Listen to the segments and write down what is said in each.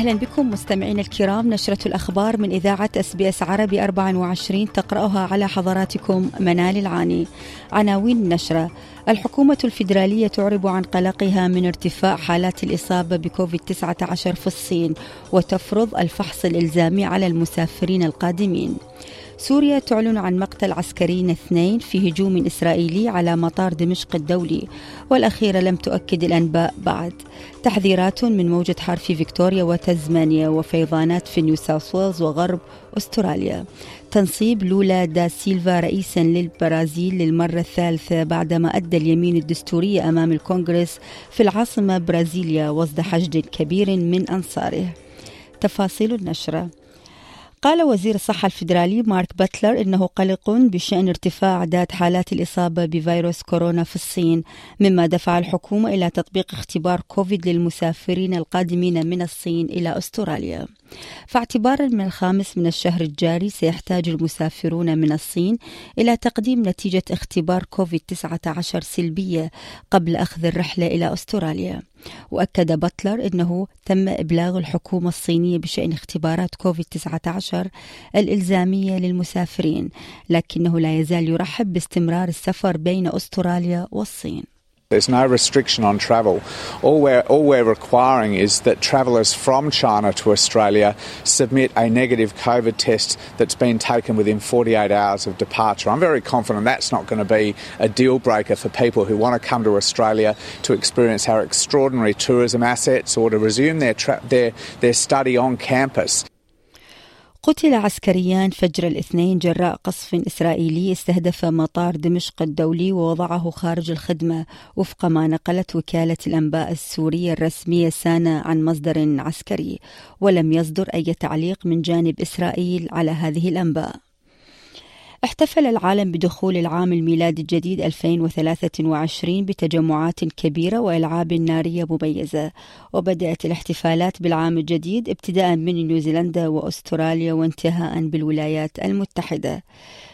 أهلا بكم مستمعينا الكرام. نشرة الأخبار من إذاعة SBS عربي 24 تقرأها على حضراتكم منال العاني. عناوين النشرة. الحكومة الفيدرالية تعرب عن قلقها من ارتفاع حالات الإصابة بكوفيد 19 في الصين وتفرض الفحص الإلزامي على المسافرين القادمين. سوريا تعلن عن مقتل عسكريين اثنين في هجوم إسرائيلي على مطار دمشق الدولي والأخيرة لم تؤكد الأنباء بعد. تحذيرات من موجة حار في فيكتوريا وتزمانيا وفيضانات في نيو ساوث ويلز وغرب أستراليا. تنصيب لولا دا سيلفا رئيسا للبرازيل للمرة الثالثة بعدما أدى اليمين الدستورية أمام الكونغرس في العاصمة برازيليا وسط حشد كبير من أنصاره. تفاصيل النشرة. قال وزير الصحة الفيدرالي مارك باتلر إنه قلق بشأن ارتفاع أعداد حالات الإصابة بفيروس كورونا في الصين مما دفع الحكومة إلى تطبيق اختبار كوفيد للمسافرين القادمين من الصين إلى أستراليا. فاعتبارا من الخامس من الشهر الجاري سيحتاج المسافرون من الصين إلى تقديم نتيجة اختبار كوفيد 19 سلبية قبل أخذ الرحلة إلى أستراليا. وأكد باتلر أنه تم إبلاغ الحكومة الصينية بشأن اختبارات كوفيد 19 الإلزامية للمسافرين لكنه لا يزال يرحب باستمرار السفر بين أستراليا والصين. There's no restriction on travel. All we're, all we're requiring is that travellers from China to Australia submit a negative COVID test that's been taken within 48 hours of departure. I'm very confident that's not going to be a deal breaker for people who want to come to Australia to experience our extraordinary tourism assets or to resume their, tra- their, their study on campus. قتل عسكريان فجر الاثنين جراء قصف إسرائيلي استهدف مطار دمشق الدولي ووضعه خارج الخدمة وفق ما نقلت وكالة الأنباء السورية الرسمية سانا عن مصدر عسكري ولم يصدر أي تعليق من جانب إسرائيل على هذه الأنباء. احتفل العالم بدخول العام الميلادي الجديد 2023 بتجمعات كبيرة وألعاب نارية مميزة. وبدأت الاحتفالات بالعام الجديد ابتداء من نيوزيلندا وأستراليا وانتهاء بالولايات المتحدة.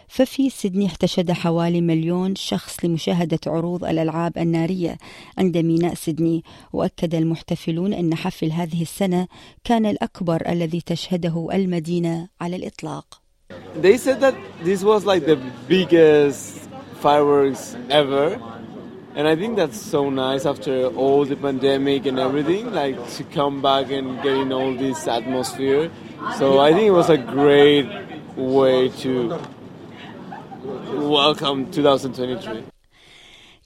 ففي سيدني احتشد حوالي مليون شخص لمشاهدة عروض الألعاب النارية عند ميناء سيدني. وأكد المحتفلون أن حفل هذه السنة كان الأكبر الذي تشهده المدينة على الإطلاق. They said that this was like the biggest fireworks ever. And I think that's so nice after all the pandemic and everything, like to come back and get in all this atmosphere. So I think it was a great way to welcome 2023.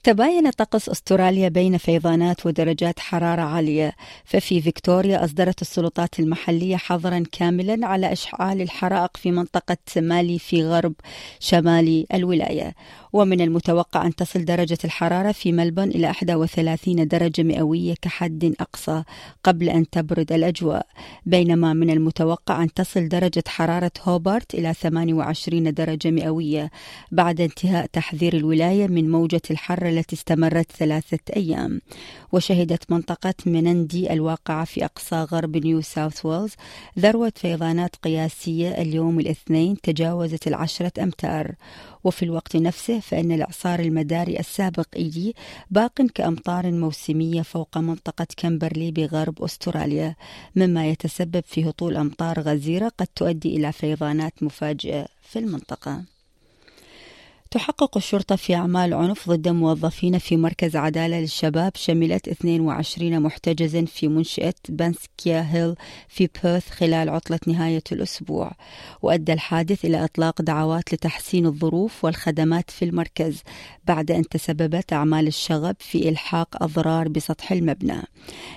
تباين طقس أستراليا بين فيضانات ودرجات حرارة عالية. ففي فيكتوريا أصدرت السلطات المحلية حظرا كاملا على إشعال الحرائق في منطقة مالي في غرب شمال الولاية. ومن المتوقع أن تصل درجة الحرارة في ملبون إلى 31 درجة مئوية كحد أقصى قبل أن تبرد الأجواء. بينما من المتوقع أن تصل درجة حرارة هوبارت إلى 28 درجة مئوية بعد انتهاء تحذير الولاية من موجة الحر التي استمرت ثلاثة أيام. وشهدت منطقة منندي الواقعة في أقصى غرب نيو ساوث ويلز. ذروة فيضانات قياسية اليوم الاثنين تجاوزت العشرة أمتار. وفي الوقت نفسه فإن الإعصار المداري السابق إيدي باق كأمطار موسمية فوق منطقة كمبرلي بغرب أستراليا مما يتسبب في هطول أمطار غزيرة قد تؤدي إلى فيضانات مفاجئة في المنطقة. تحقق الشرطة في أعمال عنف ضد موظفين في مركز عدالة للشباب شملت 22 محتجزا في منشأة بانسكيا هيل في بيرث خلال عطلة نهاية الأسبوع. وأدى الحادث إلى إطلاق دعوات لتحسين الظروف والخدمات في المركز بعد أن تسببت أعمال الشغب في إلحاق أضرار بسطح المبنى.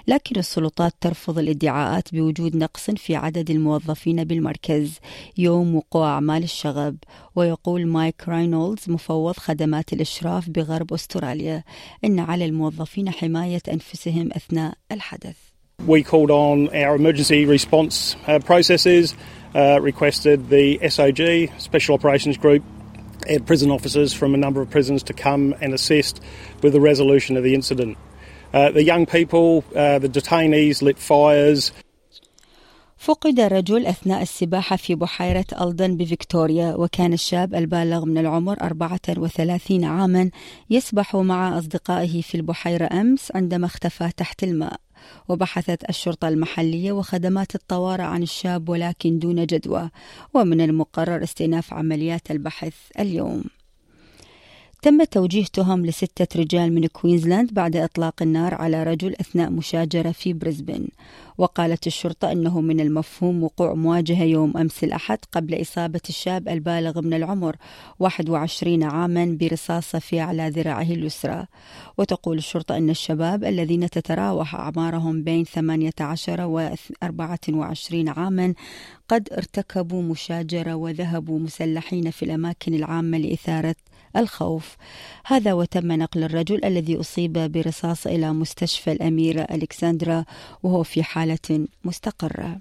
لكن السلطات ترفض الادعاءات بوجود نقص في عدد الموظفين بالمركز. يوم وقوع أعمال الشغب. ويقول مايك راينولدز مفوض خدمات الإشراف بغرب أستراليا إن على الموظفين حماية أنفسهم أثناء الحدث. We called on our emergency response uh, processes, uh, requested the SOG, Special Operations Group, prison officers from a number of prisons to come and assist with the resolution of the incident. Uh, the young people, uh, the detainees lit fires. فقد رجل أثناء السباحة في بحيرة ألدن بفيكتوريا وكان الشاب البالغ من العمر 34 عاما يسبح مع أصدقائه في البحيرة أمس عندما اختفى تحت الماء. وبحثت الشرطة المحلية وخدمات الطوارئ عن الشاب ولكن دون جدوى. ومن المقرر استئناف عمليات البحث اليوم. تم توجيه تهم لستة رجال من كوينزلاند بعد إطلاق النار على رجل أثناء مشاجرة في بريسبن. وقالت الشرطة أنه من المفهوم وقوع مواجهة يوم أمس الأحد قبل إصابة الشاب البالغ من العمر 21 عاما برصاصة في أعلى ذراعه اليسرى. وتقول الشرطة أن الشباب الذين تتراوح أعمارهم بين 18 و 24 عاما قد ارتكبوا مشاجرة وذهبوا مسلحين في الأماكن العامة لإثارة الخوف. هذا وتم نقل الرجل الذي أصيب برصاص إلى مستشفى الأميرة ألكسندرا وهو في حالة مستقرة.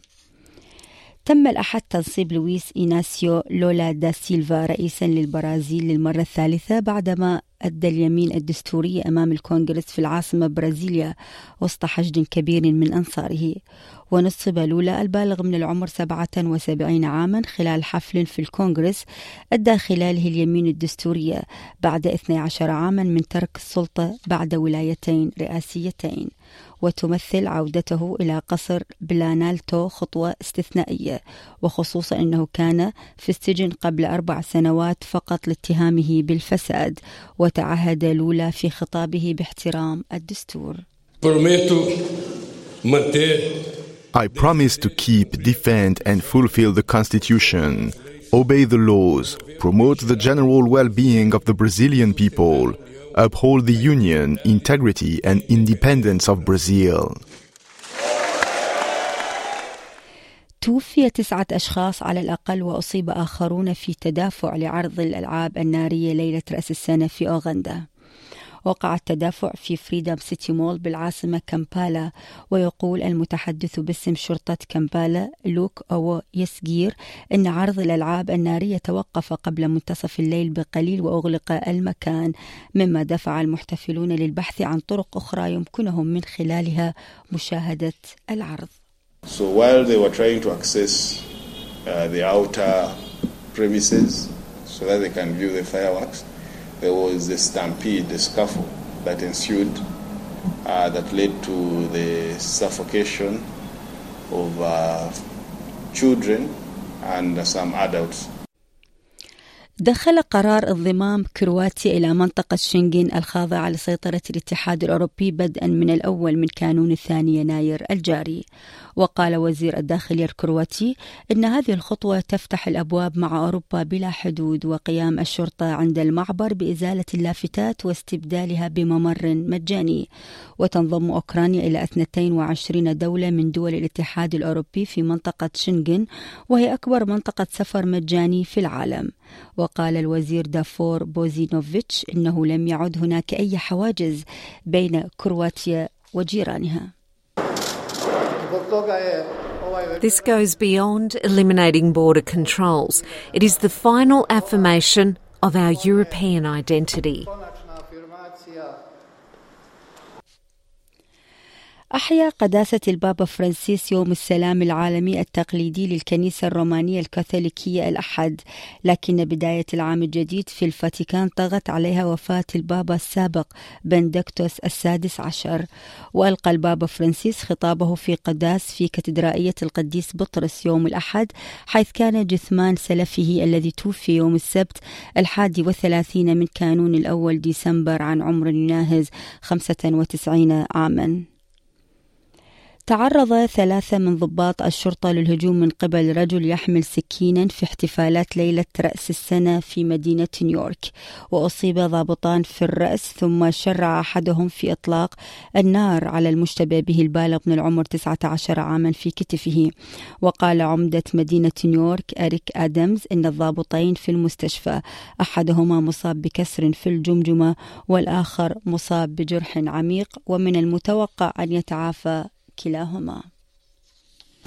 تم الأحد تنصيب لويس إيناسيو لولا دا سيلفا رئيسا للبرازيل للمرة الثالثة بعدما أدى اليمين الدستورية أمام الكونغرس في العاصمة برازيليا وسط حشد كبير من أنصاره. ونصب لولا البالغ من العمر 77 عاما خلال حفل في الكونغرس أدى خلاله اليمين الدستورية بعد 12 عاما من ترك السلطة بعد ولايتين رئاسيتين. وتمثل عودته إلى قصر بلانالتو خطوة استثنائية وخصوصا أنه كان في السجن قبل أربع سنوات فقط لاتهامه بالفساد وتعهد لولا في خطابه باحترام الدستور. I promise to keep, defend, and fulfill the Constitution, obey the laws, promote the general well being of the Brazilian people, uphold the union, integrity, and independence of Brazil. توفي تسعة أشخاص على الأقل وأصيب آخرون في تدافع لعرض الألعاب النارية ليلة رأس السنة في أوغندا وقع التدافع في فريدم سيتي مول بالعاصمة كامبالا ويقول المتحدث باسم شرطة كامبالا لوك أو يسجير أن عرض الألعاب النارية توقف قبل منتصف الليل بقليل وأغلق المكان مما دفع المحتفلون للبحث عن طرق أخرى يمكنهم من خلالها مشاهدة العرض. So while they were trying to access uh, the outer premises so that they can view the fireworks, there was a stampede, a scuffle that ensued uh, that led to the suffocation of uh, children and some adults. دخل قرار انضمام كرواتيا إلى منطقة شنغن الخاضعة لسيطرة الاتحاد الأوروبي بدءا من الأول من كانون الثاني يناير الجاري. وقال وزير الداخلية الكرواتي إن هذه الخطوة تفتح الأبواب مع أوروبا بلا حدود وقيام الشرطة عند المعبر بإزالة اللافتات واستبدالها بممر مجاني. وتنضم أوكرانيا إلى 22 دولة من دول الاتحاد الأوروبي في منطقة شنغن وهي أكبر منطقة سفر مجاني في العالم. وقال الوزير دافور بوزينوفيتش إنه لم يعد هناك أي حواجز بين كرواتيا وجيرانها This goes beyond eliminating border controls. It is the final affirmation of our European identity. أحيا قداسة البابا فرانسيس يوم السلام العالمي التقليدي للكنيسة الرومانية الكاثوليكية الأحد لكن بداية العام الجديد في الفاتيكان طغت عليها وفاة البابا السابق بندكتوس السادس عشر. وألقى البابا فرانسيس خطابه في قداس في كاتدرائية القديس بطرس يوم الأحد حيث كان جثمان سلفه الذي توفي يوم السبت الحادي والثلاثين من كانون الأول ديسمبر عن عمر يناهز 95 عاماً. تعرض ثلاثة من ضباط الشرطة للهجوم من قبل رجل يحمل سكينا في احتفالات ليلة رأس السنة في مدينة نيويورك وأصيب ضابطان في الرأس ثم شرع أحدهم في إطلاق النار على المشتبه به البالغ من العمر 19 عاما في كتفه. وقال عمدة مدينة نيويورك أريك آدمز إن الضابطين في المستشفى أحدهما مصاب بكسر في الجمجمة والآخر مصاب بجرح عميق ومن المتوقع أن يتعافى كلاهما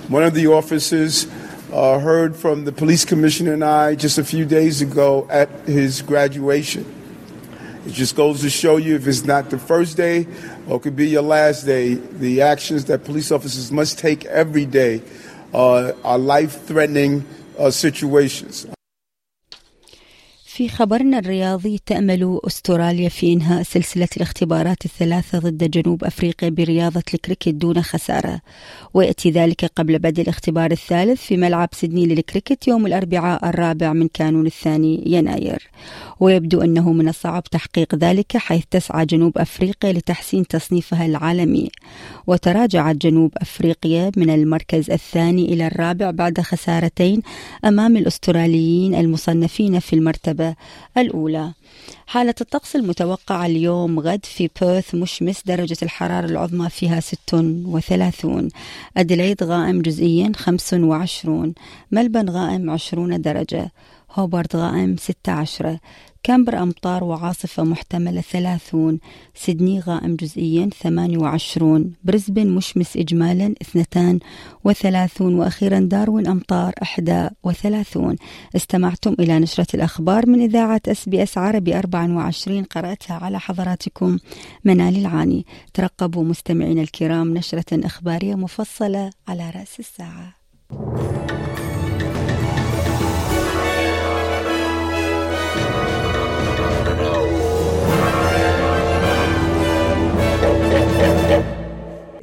One of the officers uh, heard from the police commissioner and I just a few days ago at his graduation. It just goes to show you if it's not the first day or it could be your last day, the actions that police officers must take every day uh, are life threatening uh, situations. في خبرنا الرياضي تأمل أستراليا في إنهاء سلسلة الاختبارات الثلاثة ضد جنوب أفريقيا برياضة الكريكت دون خسارة. ويأتي ذلك قبل بدء الاختبار الثالث في ملعب سيدني للكريكت يوم الأربعاء الرابع من كانون الثاني يناير. ويبدو أنه من الصعب تحقيق ذلك حيث تسعى جنوب أفريقيا لتحسين تصنيفها العالمي. وتراجعت جنوب أفريقيا من المركز الثاني إلى الرابع بعد خسارتين أمام الأستراليين المصنفين في المرتبة. الأولى. حالة الطقس المتوقعة اليوم غد في بيرث مشمس درجة الحرارة العظمى فيها 36 أديلايد غائم جزئيا 25 ملبن غائم 20 درجة. هوبارد غائم 16 كامبر أمطار وعاصفة محتملة 30 سيدني غائم جزئيا 28 بريسبن مشمس إجمالا 32 وأخيرا داروين أمطار 31 استمعتم إلى نشرة الأخبار من إذاعة أس بي أس عربي 24 قرأتها على حضراتكم منال العاني. ترقبوا مستمعين الكرام نشرة إخبارية مفصلة على رأس الساعة.